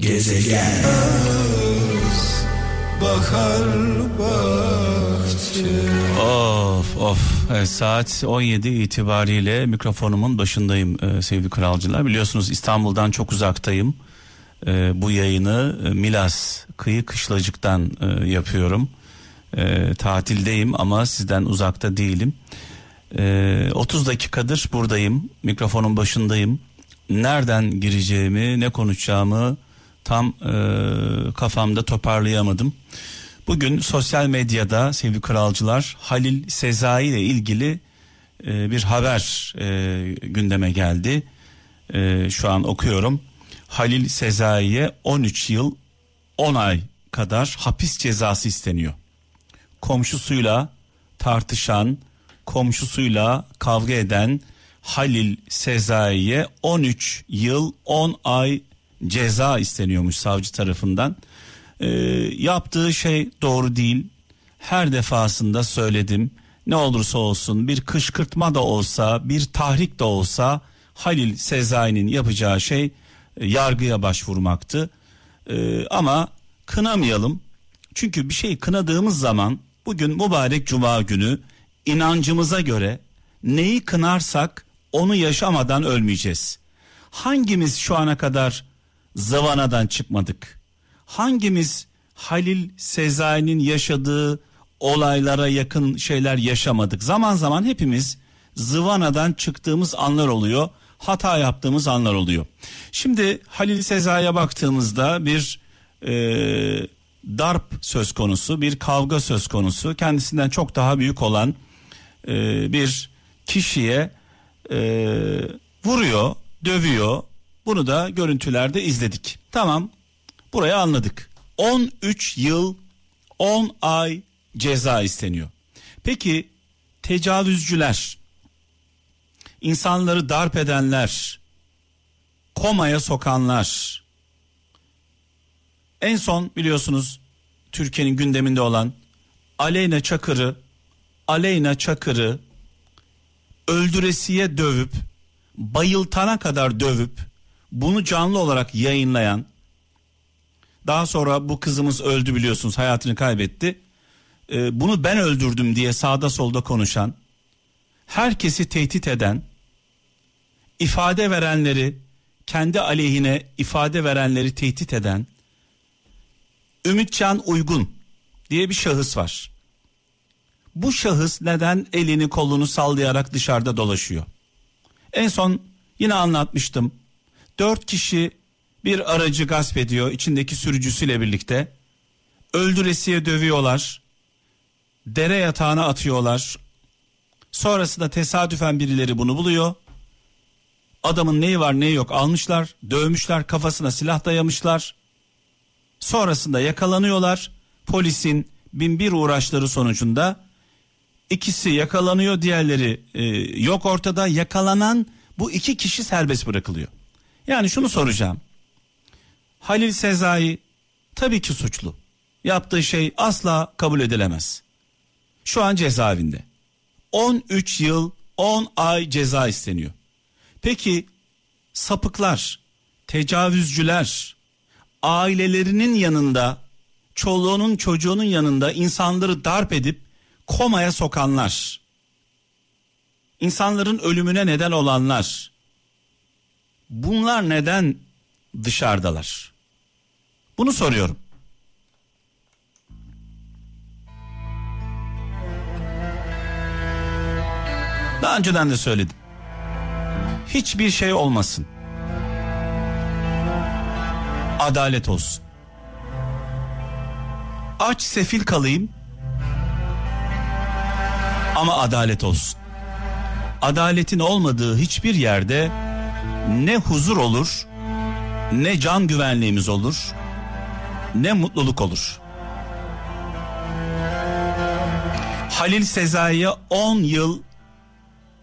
Gezegen Bahar bahçe Of of Evet, saat 17 itibariyle mikrofonumun başındayım e, sevgili kralcılar. Biliyorsunuz İstanbul'dan çok uzaktayım. E, bu yayını e, Milas kıyı kışlacıktan e, yapıyorum. E, tatildeyim ama sizden uzakta değilim. E, 30 dakikadır buradayım. Mikrofonun başındayım. Nereden gireceğimi, ne konuşacağımı tam e, kafamda toparlayamadım. Bugün sosyal medyada sevgili kralcılar Halil Sezai ile ilgili e, bir haber e, gündeme geldi. E, şu an okuyorum. Halil Sezai'ye 13 yıl 10 ay kadar hapis cezası isteniyor. Komşusuyla tartışan, komşusuyla kavga eden Halil Sezai'ye 13 yıl 10 ay ceza isteniyormuş savcı tarafından. Ee, yaptığı şey doğru değil. Her defasında söyledim. Ne olursa olsun bir kışkırtma da olsa, bir tahrik de olsa Halil Sezai'nin yapacağı şey e, yargıya başvurmaktı. Ee, ama kınamayalım. Çünkü bir şey kınadığımız zaman bugün mübarek cuma günü inancımıza göre neyi kınarsak onu yaşamadan ölmeyeceğiz. Hangimiz şu ana kadar zıvanadan çıkmadık? Hangimiz Halil Sezai'nin yaşadığı olaylara yakın şeyler yaşamadık? Zaman zaman hepimiz zıvanadan çıktığımız anlar oluyor. Hata yaptığımız anlar oluyor. Şimdi Halil Sezai'ye baktığımızda bir e, darp söz konusu, bir kavga söz konusu. Kendisinden çok daha büyük olan e, bir kişiye e, vuruyor, dövüyor. Bunu da görüntülerde izledik. Tamam burayı anladık. 13 yıl 10 ay ceza isteniyor. Peki tecavüzcüler, insanları darp edenler, komaya sokanlar, en son biliyorsunuz Türkiye'nin gündeminde olan Aleyna Çakır'ı, Aleyna Çakır'ı öldüresiye dövüp, bayıltana kadar dövüp, bunu canlı olarak yayınlayan, daha sonra bu kızımız öldü biliyorsunuz hayatını kaybetti. Ee, bunu ben öldürdüm diye sağda solda konuşan, herkesi tehdit eden, ifade verenleri, kendi aleyhine ifade verenleri tehdit eden, Ümitcan Uygun diye bir şahıs var. Bu şahıs neden elini kolunu sallayarak dışarıda dolaşıyor? En son yine anlatmıştım. Dört kişi bir aracı gasp ediyor içindeki sürücüsüyle birlikte. Öldüresiye dövüyorlar. Dere yatağına atıyorlar. Sonrasında tesadüfen birileri bunu buluyor. Adamın neyi var neyi yok almışlar, dövmüşler, kafasına silah dayamışlar. Sonrasında yakalanıyorlar. Polisin bin bir uğraşları sonucunda ikisi yakalanıyor, diğerleri e, yok ortada. Yakalanan bu iki kişi serbest bırakılıyor. Yani şunu soracağım. Halil Sezai tabii ki suçlu. Yaptığı şey asla kabul edilemez. Şu an cezaevinde. 13 yıl 10 ay ceza isteniyor. Peki sapıklar, tecavüzcüler, ailelerinin yanında, çoluğunun çocuğunun yanında insanları darp edip komaya sokanlar, insanların ölümüne neden olanlar, bunlar neden dışarıdalar? Bunu soruyorum. Daha önceden de söyledim. Hiçbir şey olmasın. Adalet olsun. Aç sefil kalayım. Ama adalet olsun. Adaletin olmadığı hiçbir yerde ne huzur olur, ne can güvenliğimiz olur, ne mutluluk olur. Halil Sezai'ye 10 yıl,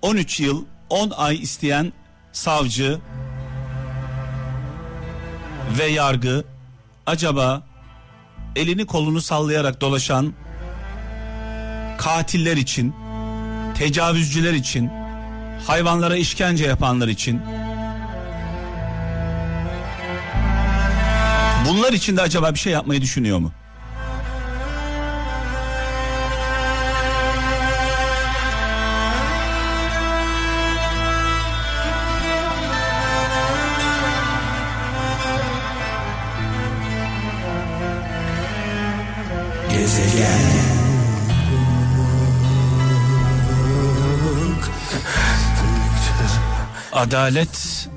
13 yıl, 10 ay isteyen savcı ve yargı acaba elini kolunu sallayarak dolaşan katiller için, tecavüzcüler için, hayvanlara işkence yapanlar için Bunlar için de acaba bir şey yapmayı düşünüyor mu? Gezegen Adalet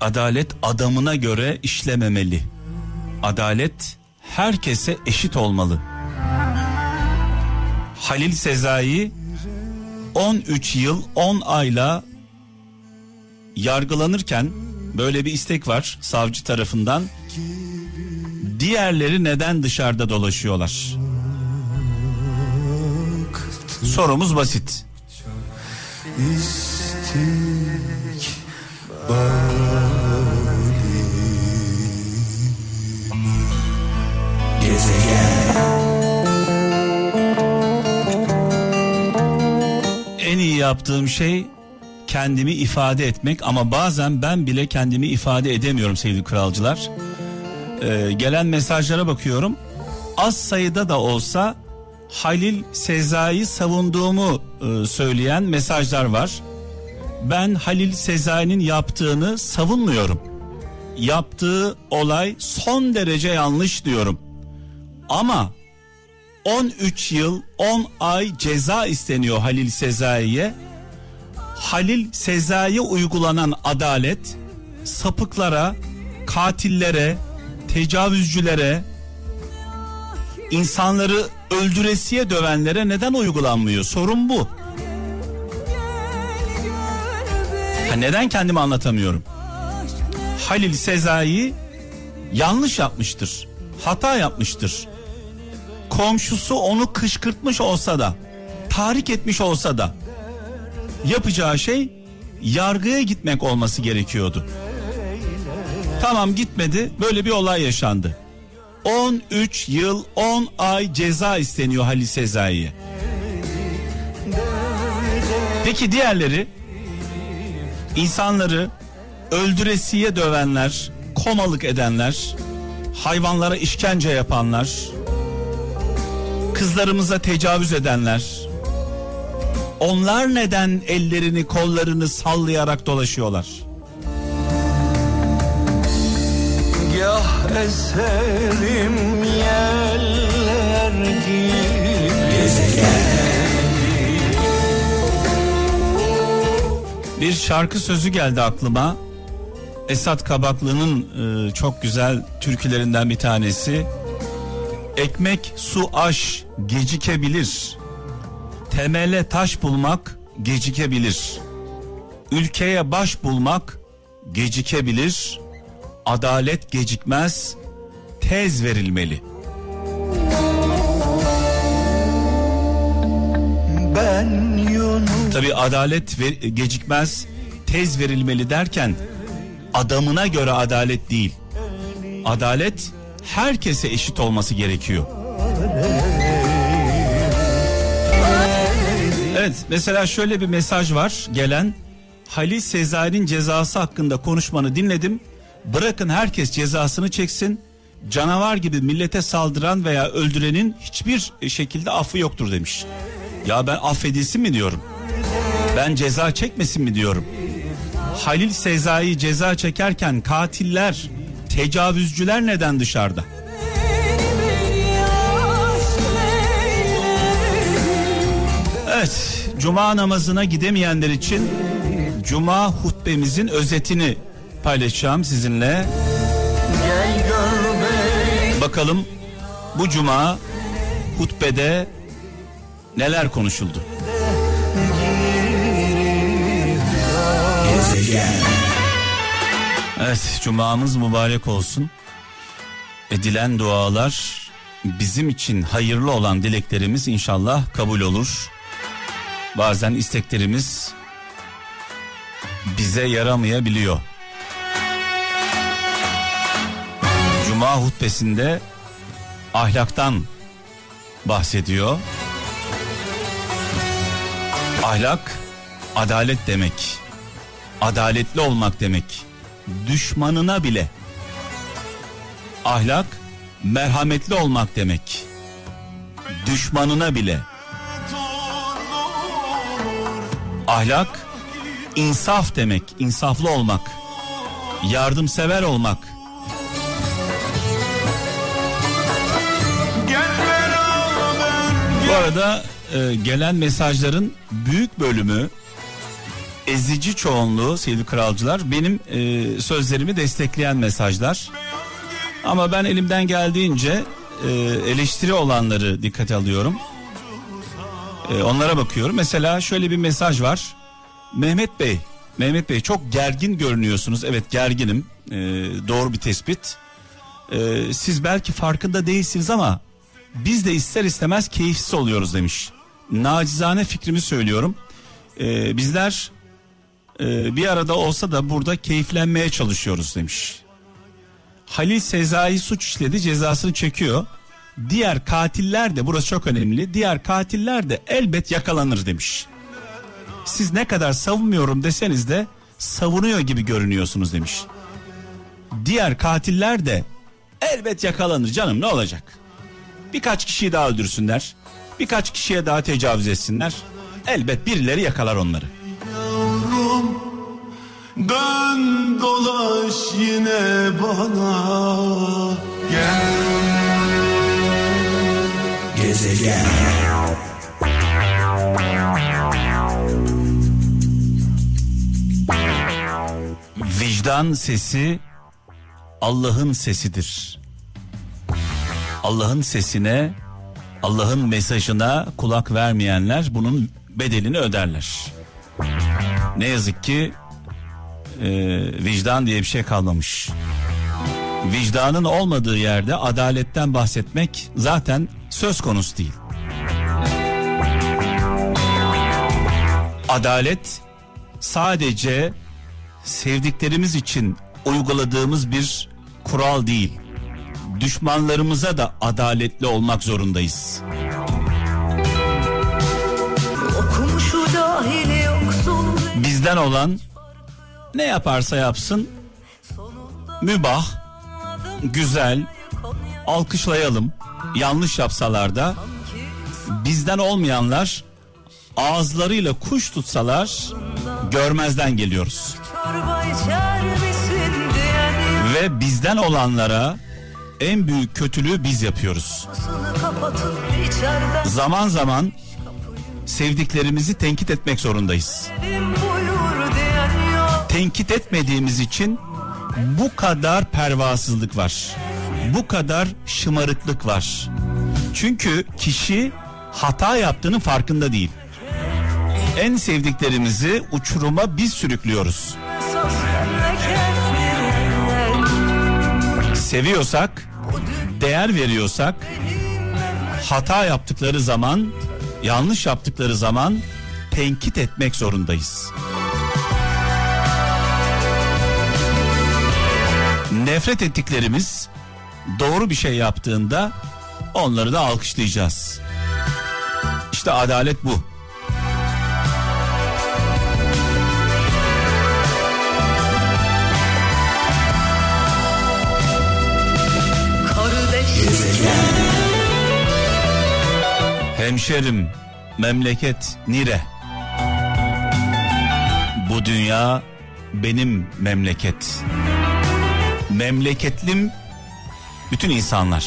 adalet adamına göre işlememeli. Adalet herkese eşit olmalı. Halil Sezai 13 yıl 10 ayla yargılanırken böyle bir istek var savcı tarafından. Diğerleri neden dışarıda dolaşıyorlar? Sorumuz basit. En yaptığım şey kendimi ifade etmek ama bazen ben bile kendimi ifade edemiyorum sevgili kralcılar. Ee, gelen mesajlara bakıyorum. Az sayıda da olsa Halil Sezai'yi savunduğumu e, söyleyen mesajlar var. Ben Halil Sezai'nin yaptığını savunmuyorum. Yaptığı olay son derece yanlış diyorum. Ama 13 yıl 10 ay ceza isteniyor Halil Sezai'ye. Halil Sezai'ye uygulanan adalet sapıklara, katillere, tecavüzcülere, insanları öldüresiye dövenlere neden uygulanmıyor? Sorun bu. Ha neden kendimi anlatamıyorum? Halil Sezai yanlış yapmıştır. Hata yapmıştır. Komşusu onu kışkırtmış olsa da, tahrik etmiş olsa da yapacağı şey yargıya gitmek olması gerekiyordu. Tamam gitmedi. Böyle bir olay yaşandı. 13 yıl 10 ay ceza isteniyor Halil Sezai'ye. Peki diğerleri insanları öldüresiye dövenler, komalık edenler, hayvanlara işkence yapanlar, kızlarımıza tecavüz edenler, onlar neden ellerini kollarını sallayarak dolaşıyorlar? Gah eserim yeller Bir şarkı sözü geldi aklıma. Esat Kabaklı'nın e, çok güzel türkülerinden bir tanesi. Ekmek, su, aş gecikebilir. Temele taş bulmak gecikebilir. Ülkeye baş bulmak gecikebilir. Adalet gecikmez, tez verilmeli. Ben Tabi adalet ver, gecikmez, tez verilmeli derken adamına göre adalet değil. Adalet herkese eşit olması gerekiyor. Evet mesela şöyle bir mesaj var gelen. Halil Sezai'nin cezası hakkında konuşmanı dinledim. Bırakın herkes cezasını çeksin. Canavar gibi millete saldıran veya öldürenin hiçbir şekilde affı yoktur demiş. Ya ben affedilsin mi diyorum. Ben ceza çekmesin mi diyorum. Halil Sezai ceza çekerken katiller, tecavüzcüler neden dışarıda? Evet, cuma namazına gidemeyenler için cuma hutbemizin özetini paylaşacağım sizinle. Bakalım bu cuma hutbede neler konuşuldu? Evet cumamız mübarek olsun. Edilen dualar bizim için hayırlı olan dileklerimiz inşallah kabul olur. Bazen isteklerimiz bize yaramayabiliyor. Cuma hutbesinde ahlaktan bahsediyor. Ahlak adalet demek. Adaletli olmak demek. Düşmanına bile Ahlak merhametli olmak demek. Düşmanına bile. Ahlak insaf demek, insaflı olmak. Yardımsever olmak. Bu arada e, gelen mesajların büyük bölümü ezici çoğunluğu sevgili kralcılar benim e, sözlerimi destekleyen mesajlar. Ama ben elimden geldiğince e, eleştiri olanları dikkate alıyorum. E, onlara bakıyorum. Mesela şöyle bir mesaj var. Mehmet Bey, Mehmet Bey çok gergin görünüyorsunuz. Evet gerginim. E, doğru bir tespit. E, siz belki farkında değilsiniz ama biz de ister istemez keyifsiz oluyoruz demiş. Nacizane fikrimi söylüyorum. E, bizler e, bir arada olsa da burada keyiflenmeye çalışıyoruz demiş. Halil Sezai suç işledi cezasını çekiyor. Diğer katiller de burası çok önemli. Diğer katiller de elbet yakalanır demiş. Siz ne kadar savunmuyorum deseniz de savunuyor gibi görünüyorsunuz demiş. Diğer katiller de elbet yakalanır canım ne olacak? Birkaç kişiyi daha öldürsünler. Birkaç kişiye daha tecavüz etsinler. Elbet birileri yakalar onları. Dön dolaş yine bana gel Gezegen Vicdan sesi Allah'ın sesidir. Allah'ın sesine, Allah'ın mesajına kulak vermeyenler bunun bedelini öderler. Ne yazık ki e, vicdan diye bir şey kalmamış. Vicdanın olmadığı yerde adaletten bahsetmek zaten söz konusu değil. Adalet sadece sevdiklerimiz için uyguladığımız bir kural değil. Düşmanlarımıza da adaletli olmak zorundayız. Bizden olan ne yaparsa yapsın mübah, güzel, alkışlayalım. Yanlış yapsalar da bizden olmayanlar ağızlarıyla kuş tutsalar görmezden geliyoruz. Ve bizden olanlara en büyük kötülüğü biz yapıyoruz. Zaman zaman sevdiklerimizi tenkit etmek zorundayız. Tenkit etmediğimiz için bu kadar pervasızlık var. Bu kadar şımarıklık var. Çünkü kişi hata yaptığının farkında değil. En sevdiklerimizi uçuruma biz sürüklüyoruz. Seviyorsak, değer veriyorsak hata yaptıkları zaman, yanlış yaptıkları zaman tenkit etmek zorundayız. Nefret ettiklerimiz doğru bir şey yaptığında onları da alkışlayacağız. İşte adalet bu. Hemşerim, memleket nire? Bu dünya benim memleket. Memleketlim bütün insanlar.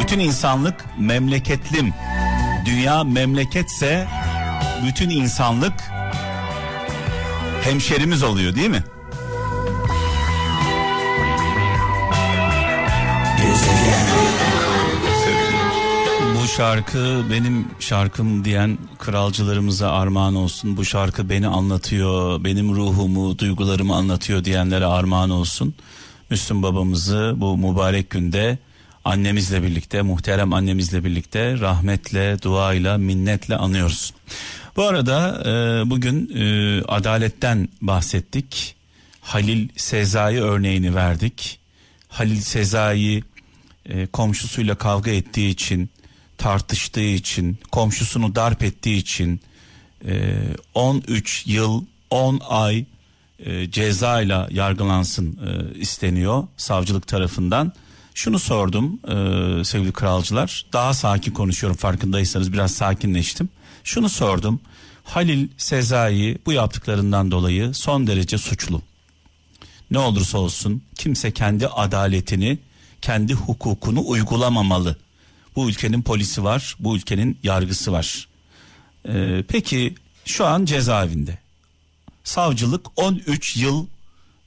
Bütün insanlık memleketlim. Dünya memleketse bütün insanlık hemşerimiz oluyor değil mi? Bu şarkı benim şarkım diyen kralcılarımıza armağan olsun. Bu şarkı beni anlatıyor, benim ruhumu, duygularımı anlatıyor diyenlere armağan olsun. Müslüm babamızı bu mübarek günde annemizle birlikte, muhterem annemizle birlikte rahmetle, duayla, minnetle anıyoruz. Bu arada e, bugün e, adaletten bahsettik. Halil Sezai örneğini verdik. Halil Sezai e, komşusuyla kavga ettiği için, tartıştığı için, komşusunu darp ettiği için e, 13 yıl 10 ay e, cezayla yargılansın e, isteniyor savcılık tarafından. Şunu sordum e, sevgili kralcılar. Daha sakin konuşuyorum farkındaysanız biraz sakinleştim. Şunu sordum. Halil Sezai bu yaptıklarından dolayı son derece suçlu. Ne olursa olsun kimse kendi adaletini, kendi hukukunu uygulamamalı. Bu ülkenin polisi var, bu ülkenin yargısı var. Ee, peki şu an cezaevinde. Savcılık 13 yıl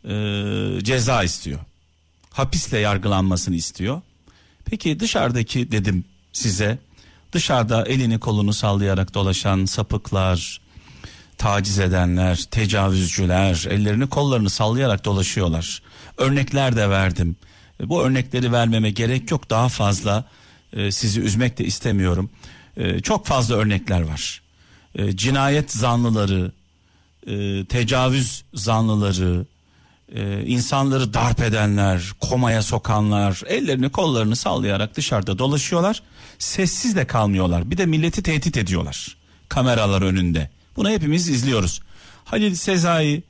e, ceza istiyor. Hapisle yargılanmasını istiyor. Peki dışarıdaki dedim size dışarıda elini kolunu sallayarak dolaşan sapıklar, taciz edenler, tecavüzcüler ellerini kollarını sallayarak dolaşıyorlar. Örnekler de verdim. E, bu örnekleri vermeme gerek yok daha fazla e, sizi üzmek de istemiyorum. E, çok fazla örnekler var. E, cinayet zanlıları, e, tecavüz zanlıları, e, insanları darp edenler, komaya sokanlar, ellerini kollarını sallayarak dışarıda dolaşıyorlar. Sessiz de kalmıyorlar. Bir de milleti tehdit ediyorlar. Kameralar önünde. Bunu hepimiz izliyoruz. Halil Sezai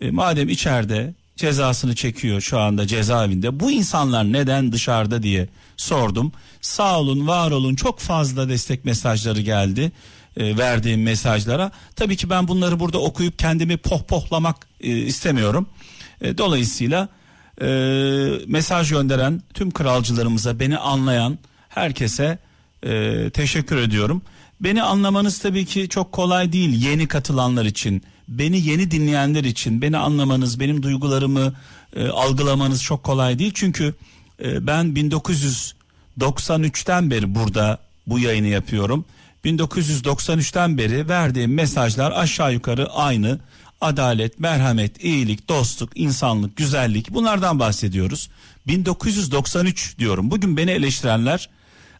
e, madem içeride cezasını çekiyor şu anda cezaevinde. Bu insanlar neden dışarıda diye sordum. Sağ olun, var olun. Çok fazla destek mesajları geldi e, verdiğim mesajlara. Tabii ki ben bunları burada okuyup kendimi pohpohlamak e, istemiyorum. E, dolayısıyla mesaj gönderen tüm kralcılarımıza, beni anlayan herkese teşekkür ediyorum. Beni anlamanız tabii ki çok kolay değil yeni katılanlar için. Beni yeni dinleyenler için beni anlamanız, benim duygularımı e, algılamanız çok kolay değil. Çünkü e, ben 1993'ten beri burada bu yayını yapıyorum. 1993'ten beri verdiğim mesajlar aşağı yukarı aynı. Adalet, merhamet, iyilik, dostluk, insanlık, güzellik bunlardan bahsediyoruz. 1993 diyorum. Bugün beni eleştirenler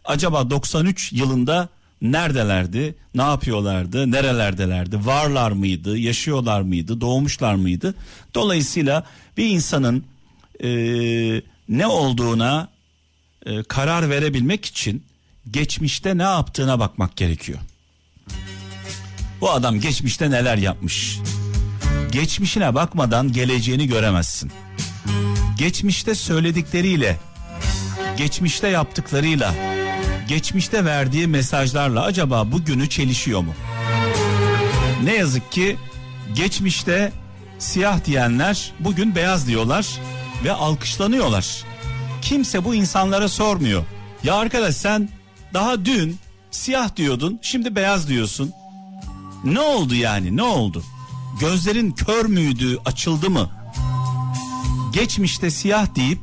acaba 93 yılında neredelerdi, ne yapıyorlardı, nerelerdelerdi, varlar mıydı, yaşıyorlar mıydı, doğmuşlar mıydı? Dolayısıyla bir insanın e, ne olduğuna e, karar verebilmek için geçmişte ne yaptığına bakmak gerekiyor. Bu adam geçmişte neler yapmış? Geçmişine bakmadan geleceğini göremezsin. Geçmişte söyledikleriyle, geçmişte yaptıklarıyla, geçmişte verdiği mesajlarla acaba bugünü çelişiyor mu? Ne yazık ki geçmişte siyah diyenler bugün beyaz diyorlar ve alkışlanıyorlar. Kimse bu insanlara sormuyor. Ya arkadaş sen daha dün siyah diyordun, şimdi beyaz diyorsun. Ne oldu yani? Ne oldu? Gözlerin kör müydü, açıldı mı? Geçmişte siyah deyip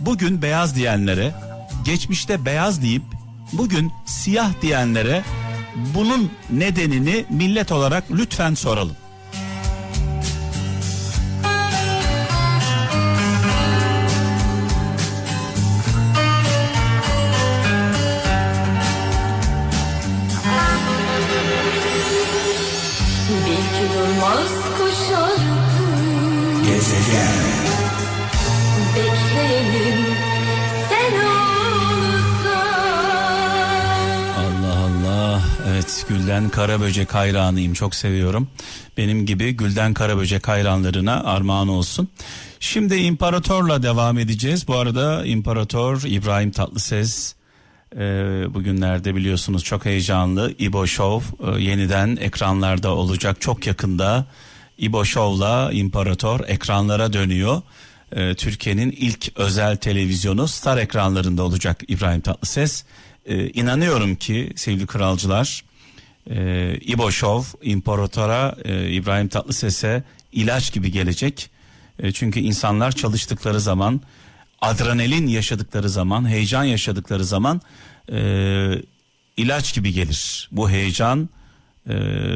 bugün beyaz diyenlere, geçmişte beyaz deyip bugün siyah diyenlere bunun nedenini millet olarak lütfen soralım. Evet Gülden Karaböcek hayranıyım. Çok seviyorum. Benim gibi Gülden Karaböcek hayranlarına armağan olsun. Şimdi İmparator'la devam edeceğiz. Bu arada İmparator İbrahim Tatlıses e, bugünlerde biliyorsunuz çok heyecanlı. İbo Show e, yeniden ekranlarda olacak. Çok yakında İbo Show'la İmparator ekranlara dönüyor. E, Türkiye'nin ilk özel televizyonu Star ekranlarında olacak İbrahim Tatlıses. E, inanıyorum ki sevgili kralcılar e, İbo Show İmparator'a e, İbrahim Tatlıses'e ilaç gibi gelecek. E, çünkü insanlar çalıştıkları zaman adrenalin yaşadıkları zaman heyecan yaşadıkları zaman e, ilaç gibi gelir. Bu heyecan e,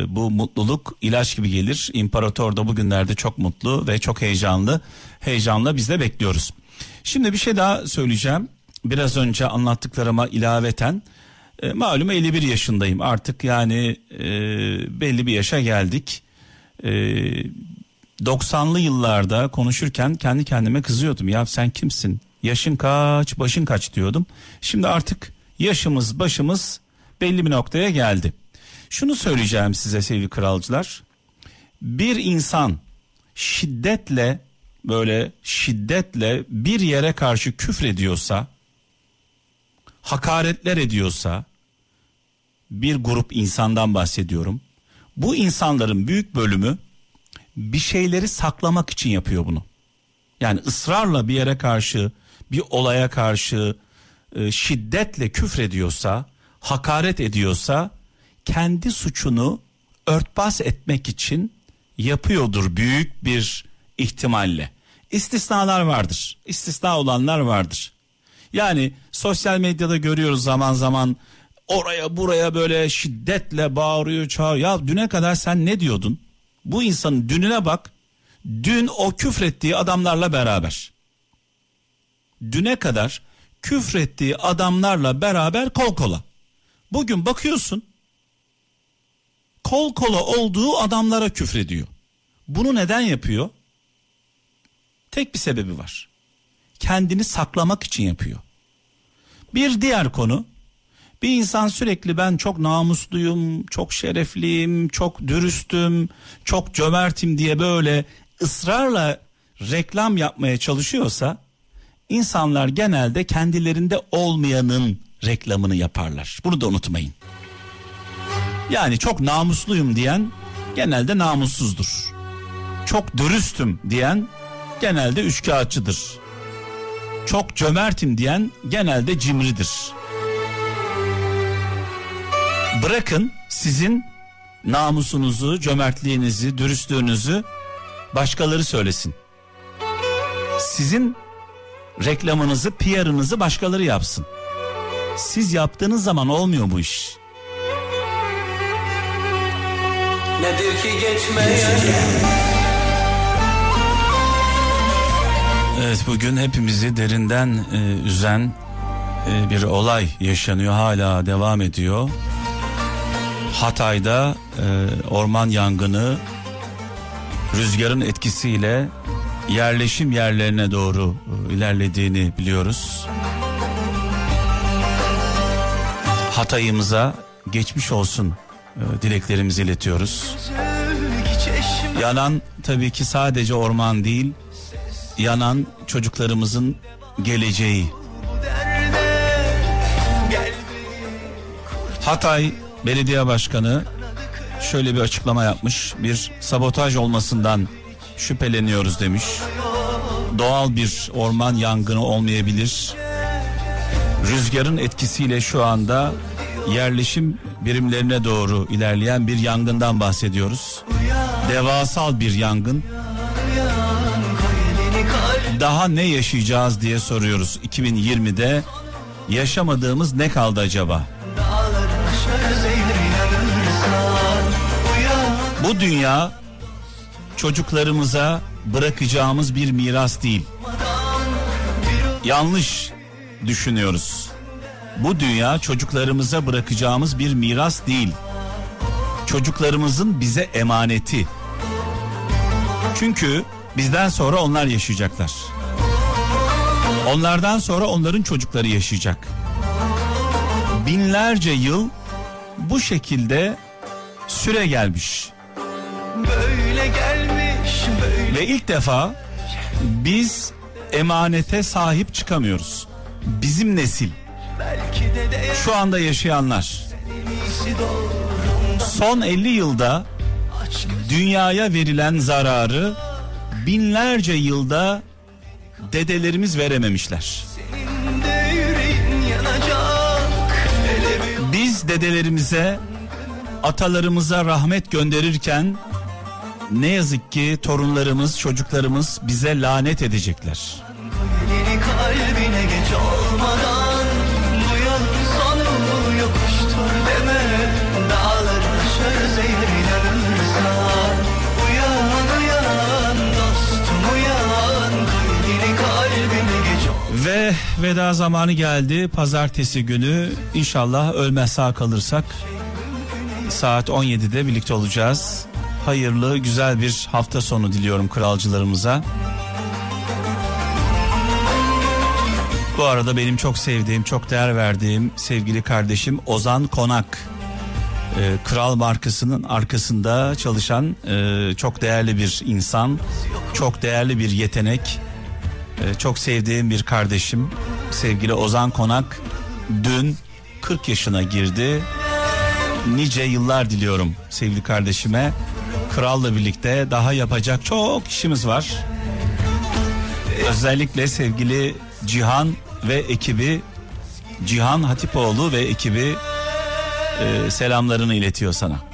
bu mutluluk ilaç gibi gelir. İmparator da bugünlerde çok mutlu ve çok heyecanlı. Heyecanla biz de bekliyoruz. Şimdi bir şey daha söyleyeceğim. Biraz önce anlattıklarıma ilaveten e, malum 51 yaşındayım artık yani e, belli bir yaşa geldik. E, 90'lı yıllarda konuşurken kendi kendime kızıyordum. Ya sen kimsin? Yaşın kaç, başın kaç diyordum. Şimdi artık yaşımız, başımız belli bir noktaya geldi. Şunu söyleyeceğim size sevgili kralcılar. Bir insan şiddetle böyle şiddetle bir yere karşı küfrediyorsa hakaretler ediyorsa bir grup insandan bahsediyorum. Bu insanların büyük bölümü bir şeyleri saklamak için yapıyor bunu. Yani ısrarla bir yere karşı, bir olaya karşı e, şiddetle küfrediyorsa, hakaret ediyorsa kendi suçunu örtbas etmek için yapıyordur büyük bir ihtimalle. İstisnalar vardır. İstisna olanlar vardır. Yani sosyal medyada görüyoruz zaman zaman oraya buraya böyle şiddetle bağırıyor çağırıyor. Ya düne kadar sen ne diyordun? Bu insanın dününe bak. Dün o küfrettiği adamlarla beraber. Düne kadar küfrettiği adamlarla beraber kol kola. Bugün bakıyorsun kol kola olduğu adamlara küfrediyor. Bunu neden yapıyor? Tek bir sebebi var. Kendini saklamak için yapıyor. Bir diğer konu bir insan sürekli ben çok namusluyum, çok şerefliyim, çok dürüstüm, çok cömertim diye böyle ısrarla reklam yapmaya çalışıyorsa insanlar genelde kendilerinde olmayanın reklamını yaparlar. Bunu da unutmayın. Yani çok namusluyum diyen genelde namussuzdur. Çok dürüstüm diyen genelde üçkağıtçıdır. Çok cömertim diyen genelde cimridir. Bırakın sizin namusunuzu, cömertliğinizi, dürüstlüğünüzü başkaları söylesin. Sizin reklamınızı, PR'ınızı başkaları yapsın. Siz yaptığınız zaman olmuyor bu iş. Nedir ki geçmeyen Evet bugün hepimizi derinden e, üzen e, bir olay yaşanıyor hala devam ediyor. Hatay'da e, orman yangını rüzgarın etkisiyle yerleşim yerlerine doğru e, ilerlediğini biliyoruz. Hatay'ımıza geçmiş olsun e, dileklerimizi iletiyoruz. Yanan tabii ki sadece orman değil, yanan çocuklarımızın geleceği. Hatay Belediye Başkanı şöyle bir açıklama yapmış. Bir sabotaj olmasından şüpheleniyoruz demiş. Doğal bir orman yangını olmayabilir. Rüzgarın etkisiyle şu anda yerleşim birimlerine doğru ilerleyen bir yangından bahsediyoruz. Devasal bir yangın. Daha ne yaşayacağız diye soruyoruz 2020'de. Yaşamadığımız ne kaldı acaba? Bu dünya çocuklarımıza bırakacağımız bir miras değil. Yanlış düşünüyoruz. Bu dünya çocuklarımıza bırakacağımız bir miras değil. Çocuklarımızın bize emaneti. Çünkü bizden sonra onlar yaşayacaklar. Onlardan sonra onların çocukları yaşayacak. Binlerce yıl bu şekilde süre gelmiş. Ve ilk defa biz emanete sahip çıkamıyoruz. Bizim nesil, şu anda yaşayanlar. Son 50 yılda dünyaya verilen zararı binlerce yılda dedelerimiz verememişler. Biz dedelerimize, atalarımıza rahmet gönderirken ne yazık ki torunlarımız, çocuklarımız bize lanet edecekler. Ve veda zamanı geldi. Pazartesi günü inşallah ölmez sağ kalırsak saat 17'de birlikte olacağız. Hayırlı, güzel bir hafta sonu diliyorum kralcılarımıza. Bu arada benim çok sevdiğim, çok değer verdiğim sevgili kardeşim Ozan Konak. Ee, Kral markasının arkasında çalışan e, çok değerli bir insan, çok değerli bir yetenek. Ee, çok sevdiğim bir kardeşim sevgili Ozan Konak dün 40 yaşına girdi. Nice yıllar diliyorum sevgili kardeşime. Kralla birlikte daha yapacak çok işimiz var. Özellikle sevgili Cihan ve ekibi Cihan Hatipoğlu ve ekibi e, selamlarını iletiyor sana.